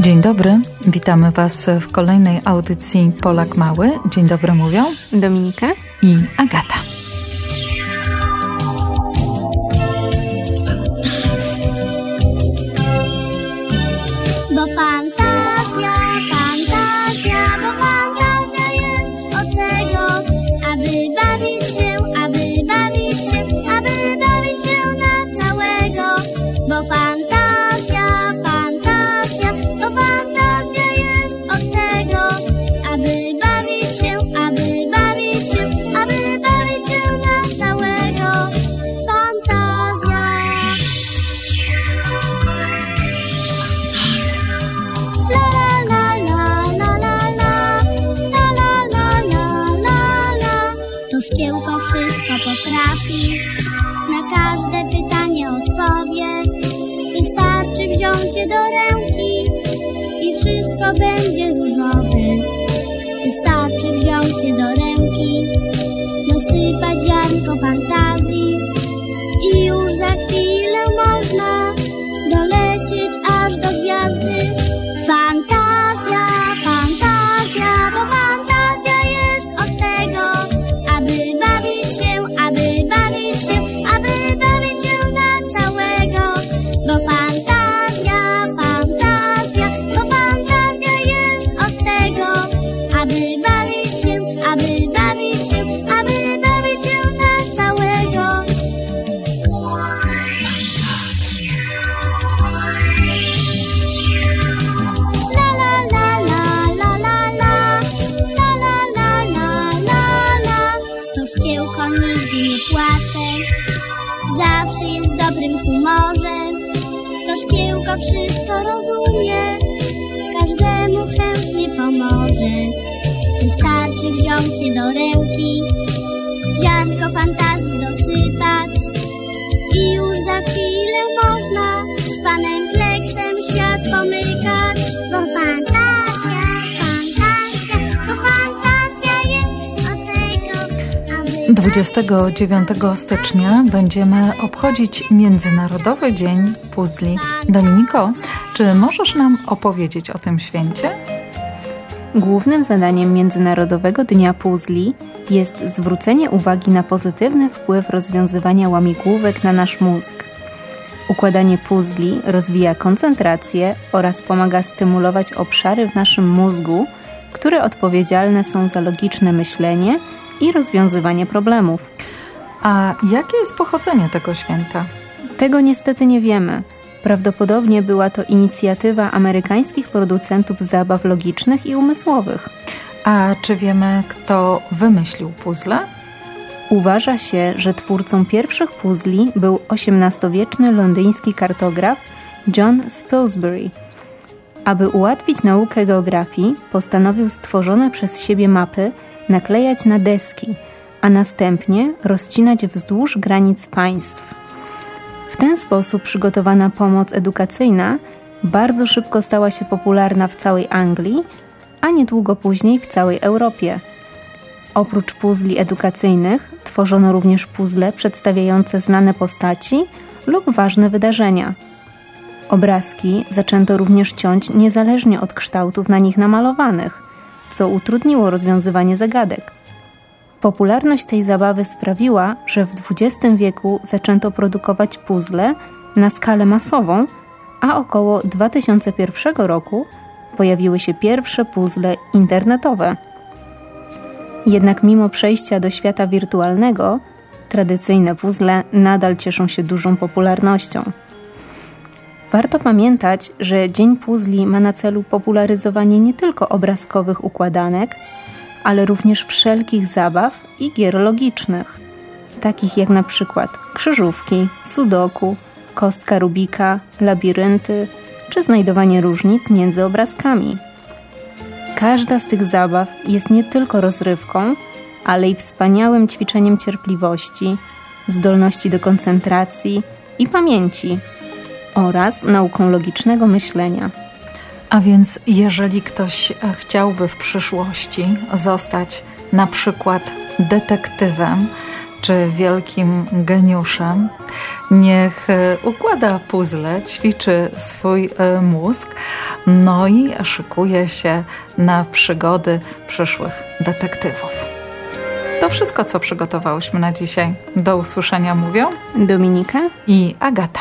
Dzień dobry, witamy Was w kolejnej audycji Polak Mały. Dzień dobry mówią Dominika i Agata. Potrafi. Na każde pytanie odpowie. Wystarczy wziąć je do ręki I wszystko będzie różowe. Wystarczy wziąć je do ręki Dosypać ziarnko fantazji wszystko rozumie. Każdemu chętnie pomoże. Wystarczy wziąć je do ręki. Ziarnko fantazji dosypać. I już za chwilę można 29 stycznia będziemy obchodzić Międzynarodowy Dzień Puzli. Dominiko, czy możesz nam opowiedzieć o tym święcie? Głównym zadaniem Międzynarodowego Dnia Puzli jest zwrócenie uwagi na pozytywny wpływ rozwiązywania łamigłówek na nasz mózg. Układanie puzli rozwija koncentrację oraz pomaga stymulować obszary w naszym mózgu, które odpowiedzialne są za logiczne myślenie i rozwiązywanie problemów. A jakie jest pochodzenie tego święta? Tego niestety nie wiemy. Prawdopodobnie była to inicjatywa amerykańskich producentów zabaw logicznych i umysłowych. A czy wiemy, kto wymyślił puzzle? Uważa się, że twórcą pierwszych puzli był XVIII-wieczny londyński kartograf John Spilsbury. Aby ułatwić naukę geografii, postanowił stworzone przez siebie mapy naklejać na deski, a następnie rozcinać wzdłuż granic państw. W ten sposób przygotowana pomoc edukacyjna bardzo szybko stała się popularna w całej Anglii, a niedługo później w całej Europie. Oprócz puzli edukacyjnych tworzono również puzzle przedstawiające znane postaci lub ważne wydarzenia. Obrazki zaczęto również ciąć niezależnie od kształtów na nich namalowanych, co utrudniło rozwiązywanie zagadek. Popularność tej zabawy sprawiła, że w XX wieku zaczęto produkować puzzle na skalę masową, a około 2001 roku pojawiły się pierwsze puzzle internetowe. Jednak mimo przejścia do świata wirtualnego, tradycyjne puzzle nadal cieszą się dużą popularnością. Warto pamiętać, że Dzień Puzli ma na celu popularyzowanie nie tylko obrazkowych układanek, ale również wszelkich zabaw i gier logicznych, takich jak na przykład krzyżówki, sudoku, kostka Rubika, labirynty czy znajdowanie różnic między obrazkami. Każda z tych zabaw jest nie tylko rozrywką, ale i wspaniałym ćwiczeniem cierpliwości, zdolności do koncentracji i pamięci oraz nauką logicznego myślenia. A więc jeżeli ktoś e, chciałby w przyszłości zostać na przykład detektywem, czy wielkim geniuszem. Niech e, układa puzzle, ćwiczy swój e, mózg, no i szykuje się na przygody przyszłych detektywów. To wszystko, co przygotowałyśmy na dzisiaj. Do usłyszenia mówią Dominika i Agata.